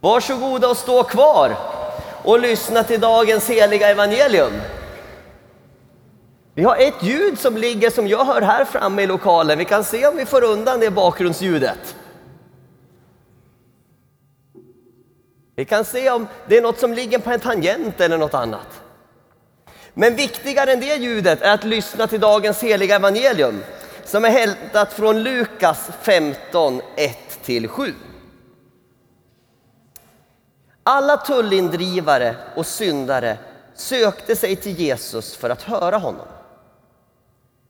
Varsågoda och stå kvar och lyssna till dagens heliga evangelium. Vi har ett ljud som ligger som jag hör här framme i lokalen. Vi kan se om vi får undan det bakgrundsljudet. Vi kan se om det är något som ligger på en tangent eller något annat. Men viktigare än det ljudet är att lyssna till dagens heliga evangelium som är hämtat från Lukas 15, 1-7. Alla tullindrivare och syndare sökte sig till Jesus för att höra honom.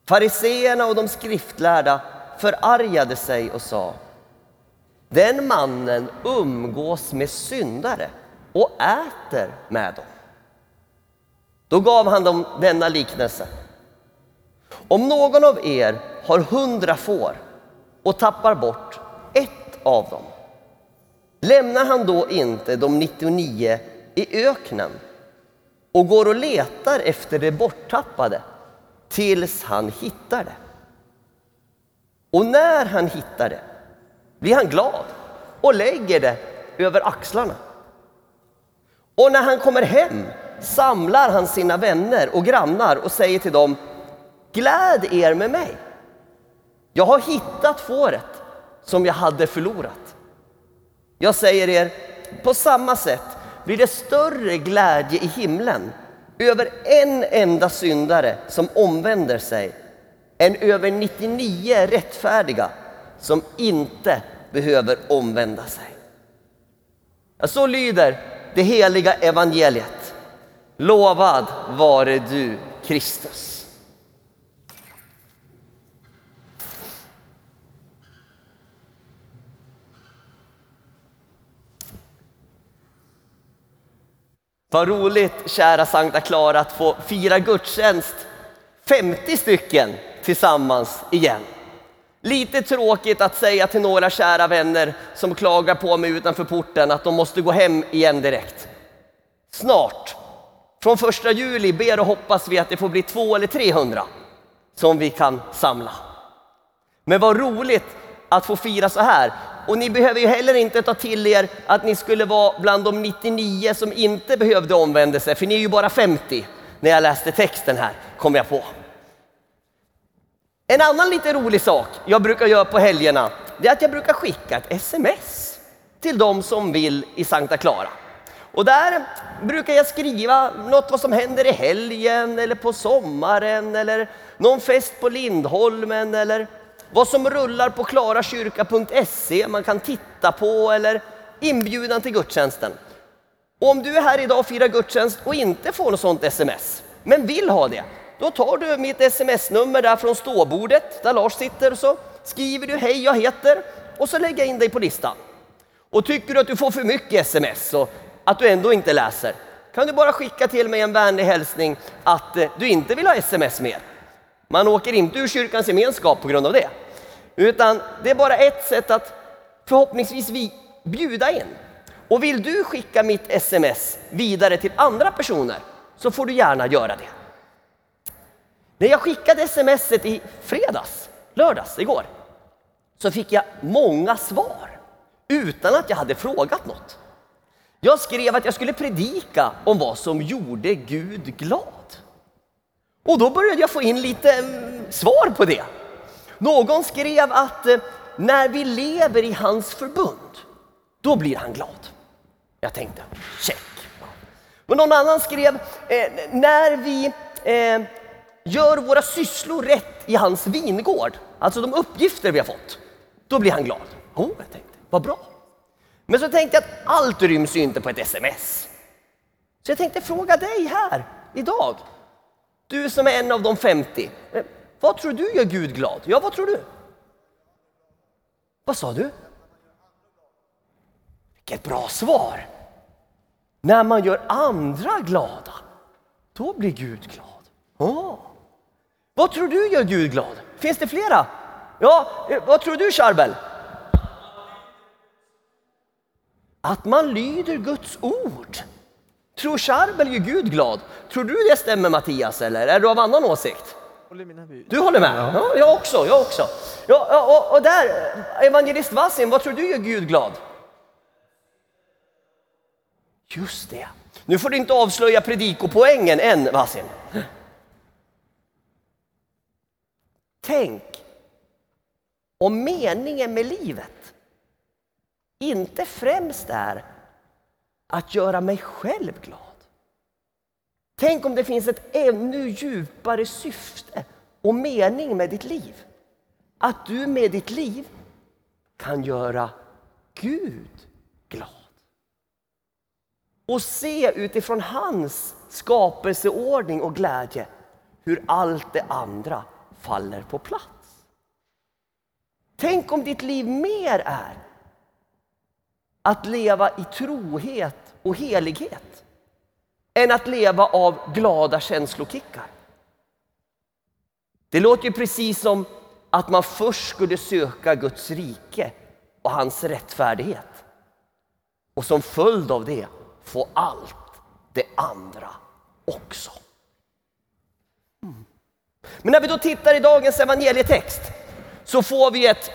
Fariseerna och de skriftlärda förargade sig och sa Den mannen umgås med syndare och äter med dem. Då gav han dem denna liknelse. Om någon av er har hundra får och tappar bort ett av dem lämnar han då inte de 99 i öknen och går och letar efter det borttappade tills han hittar det. Och när han hittar det blir han glad och lägger det över axlarna. Och när han kommer hem samlar han sina vänner och grannar och säger till dem Gläd er med mig. Jag har hittat fåret som jag hade förlorat. Jag säger er, på samma sätt blir det större glädje i himlen över en enda syndare som omvänder sig än över 99 rättfärdiga som inte behöver omvända sig. Så lyder det heliga evangeliet. Lovad vare du, Kristus. Vad roligt, kära Sankta Clara, att få fira gudstjänst 50 stycken tillsammans igen. Lite tråkigt att säga till några kära vänner som klagar på mig utanför porten att de måste gå hem igen direkt. Snart, från första juli, ber och hoppas vi att det får bli två eller 300 som vi kan samla. Men vad roligt att få fira så här. Och ni behöver ju heller inte ta till er att ni skulle vara bland de 99 som inte behövde omvändelse, för ni är ju bara 50 när jag läste texten här, kom jag på. En annan lite rolig sak jag brukar göra på helgerna, det är att jag brukar skicka ett sms till de som vill i Sankta Clara. Och där brukar jag skriva något vad som händer i helgen eller på sommaren eller någon fest på Lindholmen eller vad som rullar på klarakyrka.se man kan titta på eller inbjudan till gudstjänsten. Och om du är här idag och firar gudstjänst och inte får något sånt sms, men vill ha det, då tar du mitt sms-nummer där från ståbordet där Lars sitter och så skriver du hej jag heter och så lägger jag in dig på listan. Och tycker du att du får för mycket sms och att du ändå inte läser kan du bara skicka till mig en vänlig hälsning att eh, du inte vill ha sms mer. Man åker inte ur kyrkans gemenskap på grund av det. Utan det är bara ett sätt att förhoppningsvis vi bjuda in. Och vill du skicka mitt sms vidare till andra personer så får du gärna göra det. När jag skickade smset i fredags, lördags, igår, så fick jag många svar utan att jag hade frågat något. Jag skrev att jag skulle predika om vad som gjorde Gud glad. Och då började jag få in lite mm, svar på det. Någon skrev att eh, när vi lever i hans förbund, då blir han glad. Jag tänkte, check. Men någon annan skrev, eh, när vi eh, gör våra sysslor rätt i hans vingård, alltså de uppgifter vi har fått, då blir han glad. Oh, jag tänkte, vad bra. Men så tänkte jag att allt ryms ju inte på ett sms. Så jag tänkte fråga dig här idag. Du som är en av de 50. Eh, vad tror du gör Gud glad? Ja, vad tror du? Vad sa du? Vilket bra svar! När man gör andra glada, då blir Gud glad. Oh. Vad tror du gör Gud glad? Finns det flera? Ja, eh, vad tror du Charbel? Att man lyder Guds ord. Tror Charbel gör Gud glad? Tror du det stämmer Mattias eller är du av annan åsikt? Du håller med? Ja, jag också. Jag också. Ja, och, och där, evangelist Vassim, vad tror du gör Gud glad? Just det. Nu får du inte avslöja predikopoängen än, Vasim. Tänk om meningen med livet inte främst är att göra mig själv glad. Tänk om det finns ett ännu djupare syfte och mening med ditt liv. Att du med ditt liv kan göra Gud glad. Och se utifrån hans skapelseordning och glädje hur allt det andra faller på plats. Tänk om ditt liv mer är att leva i trohet och helighet än att leva av glada känslokickar. Det låter ju precis som att man först skulle söka Guds rike och hans rättfärdighet. Och som följd av det få allt det andra också. Mm. Men när vi då tittar i dagens evangelietext så får vi ett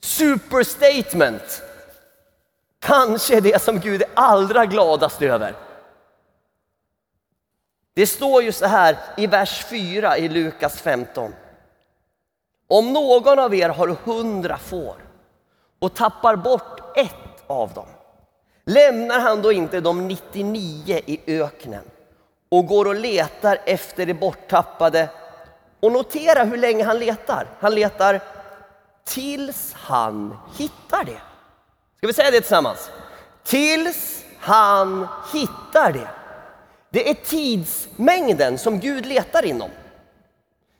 superstatement. Kanske det som Gud är allra gladast över. Det står ju så här i vers 4 i Lukas 15. Om någon av er har hundra får och tappar bort ett av dem, lämnar han då inte de 99 i öknen och går och letar efter det borttappade och notera hur länge han letar. Han letar tills han hittar det. Ska vi säga det tillsammans? Tills han hittar det. Det är tidsmängden som Gud letar inom.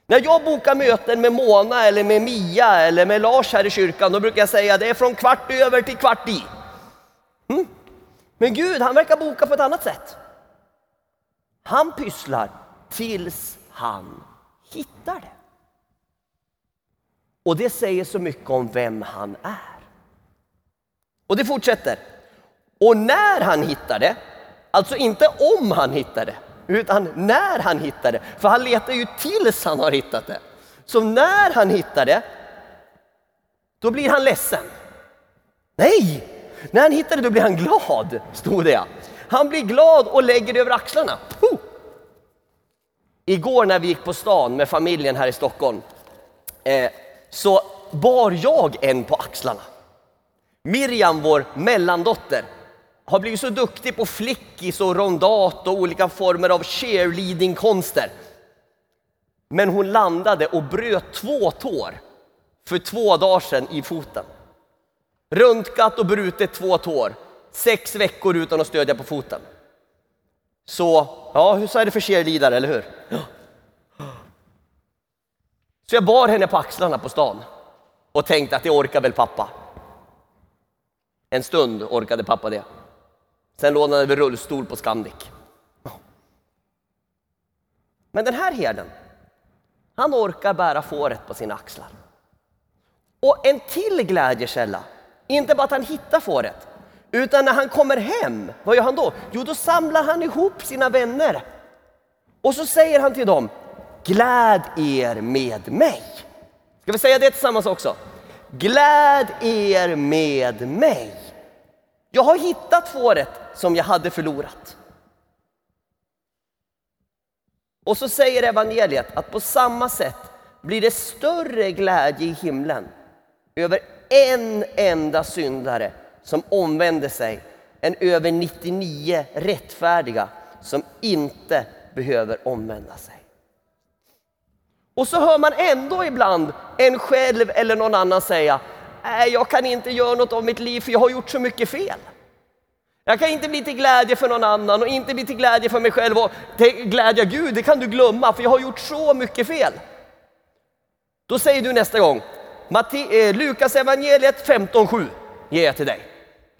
När jag bokar möten med Mona eller med Mia eller med Lars här i kyrkan, då brukar jag säga att det är från kvart över till kvart i. Mm. Men Gud, han verkar boka på ett annat sätt. Han pysslar tills han hittar det. Och det säger så mycket om vem han är. Och det fortsätter. Och när han hittar det, alltså inte om han hittar det, utan när han hittar det. För han letar ju tills han har hittat det. Så när han hittar det, då blir han ledsen. Nej, när han hittar det då blir han glad, stod det ja. Han blir glad och lägger det över axlarna. Puh! Igår när vi gick på stan med familjen här i Stockholm eh, så bar jag en på axlarna. Miriam, vår mellandotter, har blivit så duktig på flickis och rondat och olika former av cheerleading-konster. Men hon landade och bröt två tår för två dagar sedan i foten. Röntgat och brutit två tår, sex veckor utan att stödja på foten. Så, ja, så är det för cheerleadare, eller hur? Ja. Så jag bar henne på axlarna på stan och tänkte att det orkar väl pappa. En stund orkade pappa det. Sen lånade vi rullstol på Scandic. Men den här herden, han orkar bära fåret på sina axlar. Och en till glädjekälla, inte bara att han hittar fåret, utan när han kommer hem, vad gör han då? Jo, då samlar han ihop sina vänner. Och så säger han till dem, gläd er med mig. Ska vi säga det tillsammans också? Gläd er med mig. Jag har hittat fåret som jag hade förlorat. Och så säger evangeliet att på samma sätt blir det större glädje i himlen över en enda syndare som omvänder sig än över 99 rättfärdiga som inte behöver omvända sig. Och så hör man ändå ibland en själv eller någon annan säga Nej, jag kan inte göra något av mitt liv för jag har gjort så mycket fel. Jag kan inte bli till glädje för någon annan och inte bli till glädje för mig själv och till glädje Gud, det kan du glömma för jag har gjort så mycket fel. Då säger du nästa gång, Matte, eh, Lukas evangeliet 15.7 ger jag till dig.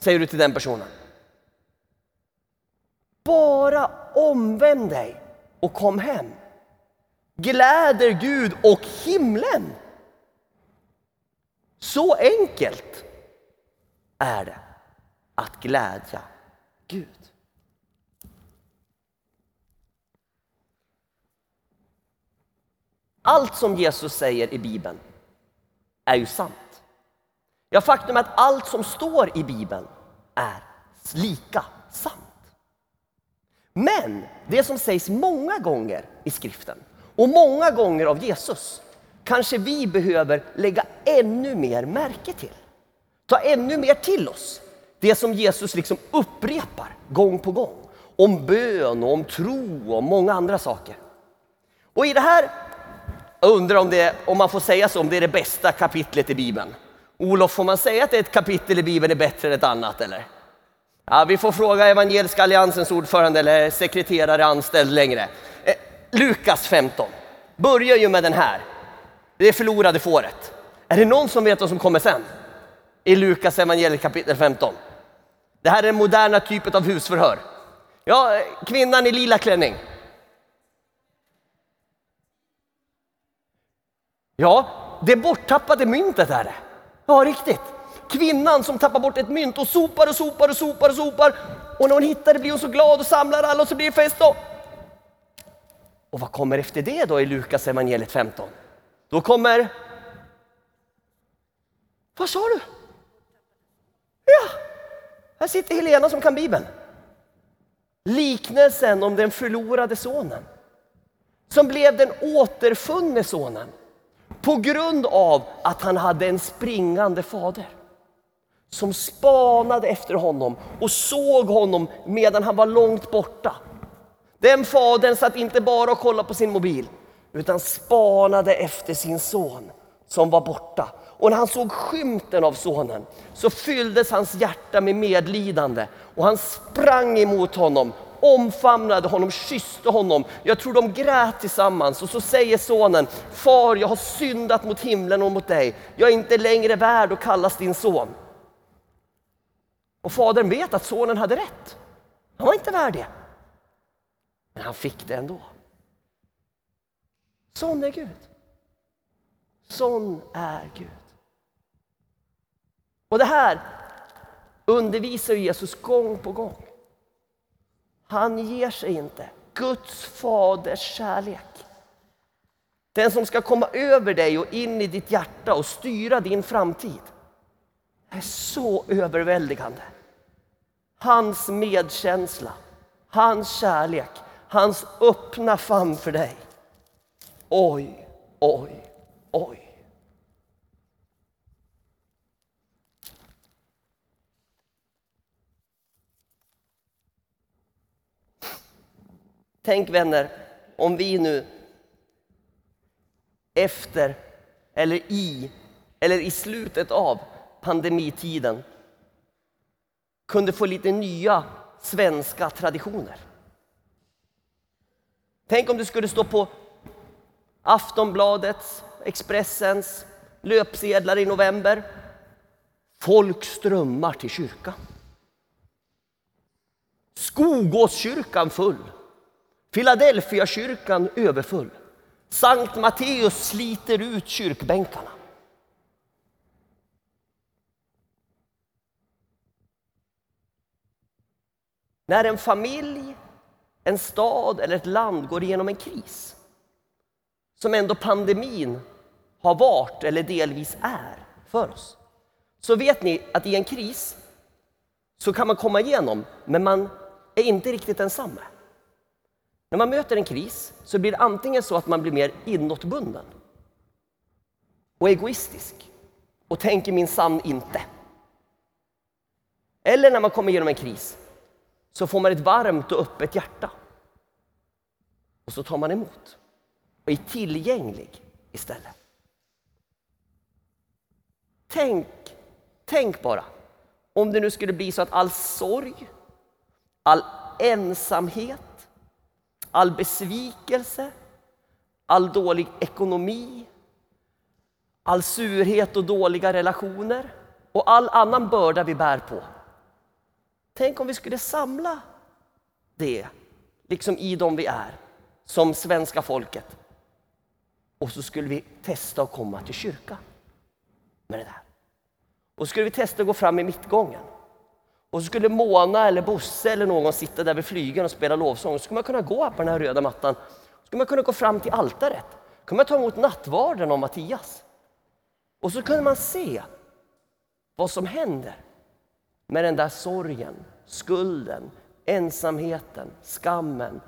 Säger du till den personen. Bara omvänd dig och kom hem. Gläder Gud och himlen. Så enkelt är det att glädja Gud. Allt som Jesus säger i Bibeln är ju sant. Ja, faktum är att allt som står i Bibeln är lika sant. Men det som sägs många gånger i skriften och många gånger av Jesus kanske vi behöver lägga ännu mer märke till. Ta ännu mer till oss det som Jesus liksom upprepar gång på gång. Om bön, och om tro och många andra saker. Och i det här, jag undrar om, det, om man får säga så, om det är det bästa kapitlet i Bibeln. Olof, får man säga att ett kapitel i Bibeln är bättre än ett annat eller? Ja, vi får fråga Evangeliska alliansens ordförande eller sekreterare anställd längre. Lukas 15 börjar ju med den här. Det förlorade fåret. Är det någon som vet vad som kommer sen? I Lukas evangeliet kapitel 15. Det här är den moderna typen av husförhör. Ja, kvinnan i lila klänning. Ja, det borttappade myntet är det. Ja, riktigt. Kvinnan som tappar bort ett mynt och sopar och sopar och sopar och sopar. Och när hon hittar det blir hon så glad och samlar alla och så blir det fest. Och, och vad kommer efter det då i Lukas evangeliet 15? Då kommer... Vad sa du? Ja, här sitter Helena som kan Bibeln. Liknelsen om den förlorade sonen. Som blev den återfunne sonen. På grund av att han hade en springande fader. Som spanade efter honom och såg honom medan han var långt borta. Den fadern satt inte bara och kollade på sin mobil utan spanade efter sin son som var borta. Och när han såg skymten av sonen så fylldes hans hjärta med medlidande och han sprang emot honom, omfamnade honom, kysste honom. Jag tror de grät tillsammans och så säger sonen, far jag har syndat mot himlen och mot dig. Jag är inte längre värd att kallas din son. Och fadern vet att sonen hade rätt. Han var inte värd det. Men han fick det ändå. Sån är Gud. Sån är Gud. Och det här undervisar Jesus gång på gång. Han ger sig inte. Guds faders kärlek. Den som ska komma över dig och in i ditt hjärta och styra din framtid. är så överväldigande. Hans medkänsla, hans kärlek, hans öppna famn för dig. Oj, oj, oj. Tänk vänner, om vi nu efter eller i eller i slutet av pandemitiden kunde få lite nya svenska traditioner. Tänk om det skulle stå på Aftonbladets, Expressens löpsedlar i november. Folk strömmar till kyrkan. Skogåskyrkan full. Philadelphia-kyrkan överfull. Sankt Matteus sliter ut kyrkbänkarna. När en familj, en stad eller ett land går igenom en kris som ändå pandemin har varit eller delvis är för oss. Så vet ni att i en kris så kan man komma igenom, men man är inte riktigt ensam. När man möter en kris så blir det antingen så att man blir mer inåtbunden och egoistisk och tänker min sann inte. Eller när man kommer igenom en kris så får man ett varmt och öppet hjärta. Och så tar man emot och är tillgänglig istället. Tänk, tänk bara om det nu skulle bli så att all sorg, all ensamhet, all besvikelse, all dålig ekonomi, all surhet och dåliga relationer och all annan börda vi bär på. Tänk om vi skulle samla det, liksom i dem vi är, som svenska folket och så skulle vi testa att komma till kyrkan med det där. Och så skulle vi testa att gå fram i mittgången. Och så skulle Mona eller Bosse eller någon sitta där vid flygeln och spela lovsång. Så skulle man kunna gå här på den här röda mattan. Så skulle man kunna gå fram till altaret. Så kunde man ta emot nattvarden av Mattias. Och så kunde man se vad som händer med den där sorgen, skulden, ensamheten, skammen,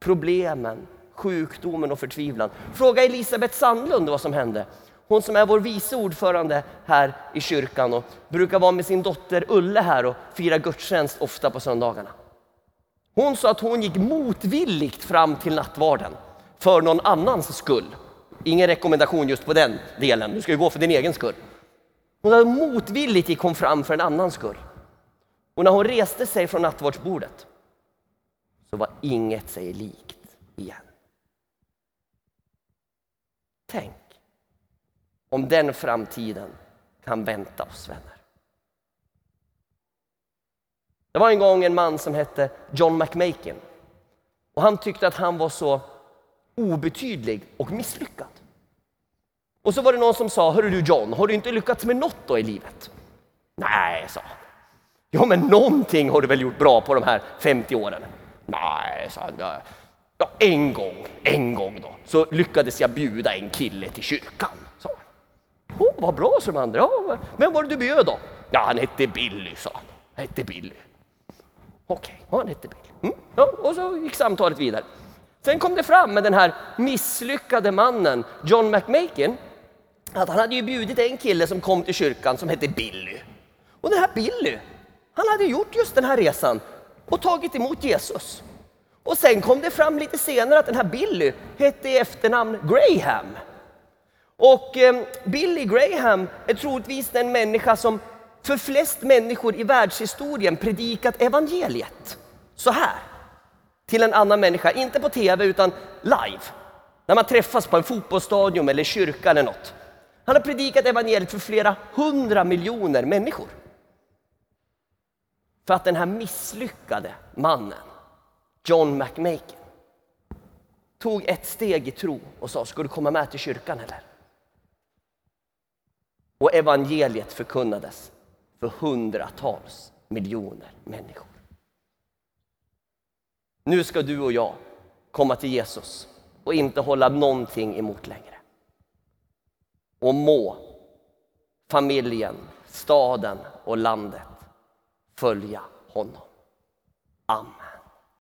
problemen, sjukdomen och förtvivlan. Fråga Elisabeth Sandlund vad som hände. Hon som är vår vice ordförande här i kyrkan och brukar vara med sin dotter Ulle här och fira gudstjänst ofta på söndagarna. Hon sa att hon gick motvilligt fram till nattvarden för någon annans skull. Ingen rekommendation just på den delen, du ska ju gå för din egen skull. Hon hade motvilligt gick hon fram för en annans skull. Och när hon reste sig från nattvardsbordet så var inget sig likt igen. Tänk om den framtiden kan vänta oss vänner. Det var en gång en man som hette John McMakin och han tyckte att han var så obetydlig och misslyckad. Och så var det någon som sa, hörru du John, har du inte lyckats med något då i livet? Nej, sa han. Ja, men någonting har du väl gjort bra på de här 50 åren? Nej, sa han. Ja, en gång, en gång då, så lyckades jag bjuda en kille till kyrkan. Sa han. Oh, vad bra, sa de andra. Ja, vem var det du bjöd då? Ja, han hette Billy, sa han. Han hette Billy. Okej, okay, han hette Billy. Mm. Ja, och så gick samtalet vidare. Sen kom det fram med den här misslyckade mannen, John McMakin, att han hade ju bjudit en kille som kom till kyrkan som hette Billy. Och den här Billy, han hade gjort just den här resan och tagit emot Jesus. Och sen kom det fram lite senare att den här Billy hette i efternamn Graham. Och eh, Billy Graham är troligtvis den människa som för flest människor i världshistorien predikat evangeliet så här till en annan människa, inte på tv utan live. När man träffas på en fotbollsstadion eller kyrka eller något. Han har predikat evangeliet för flera hundra miljoner människor. För att den här misslyckade mannen, John McMakin, tog ett steg i tro och sa, ska du komma med till kyrkan eller? Och evangeliet förkunnades för hundratals miljoner människor. Nu ska du och jag komma till Jesus och inte hålla någonting emot längre. Och må familjen, staden och landet följa honom. Amen.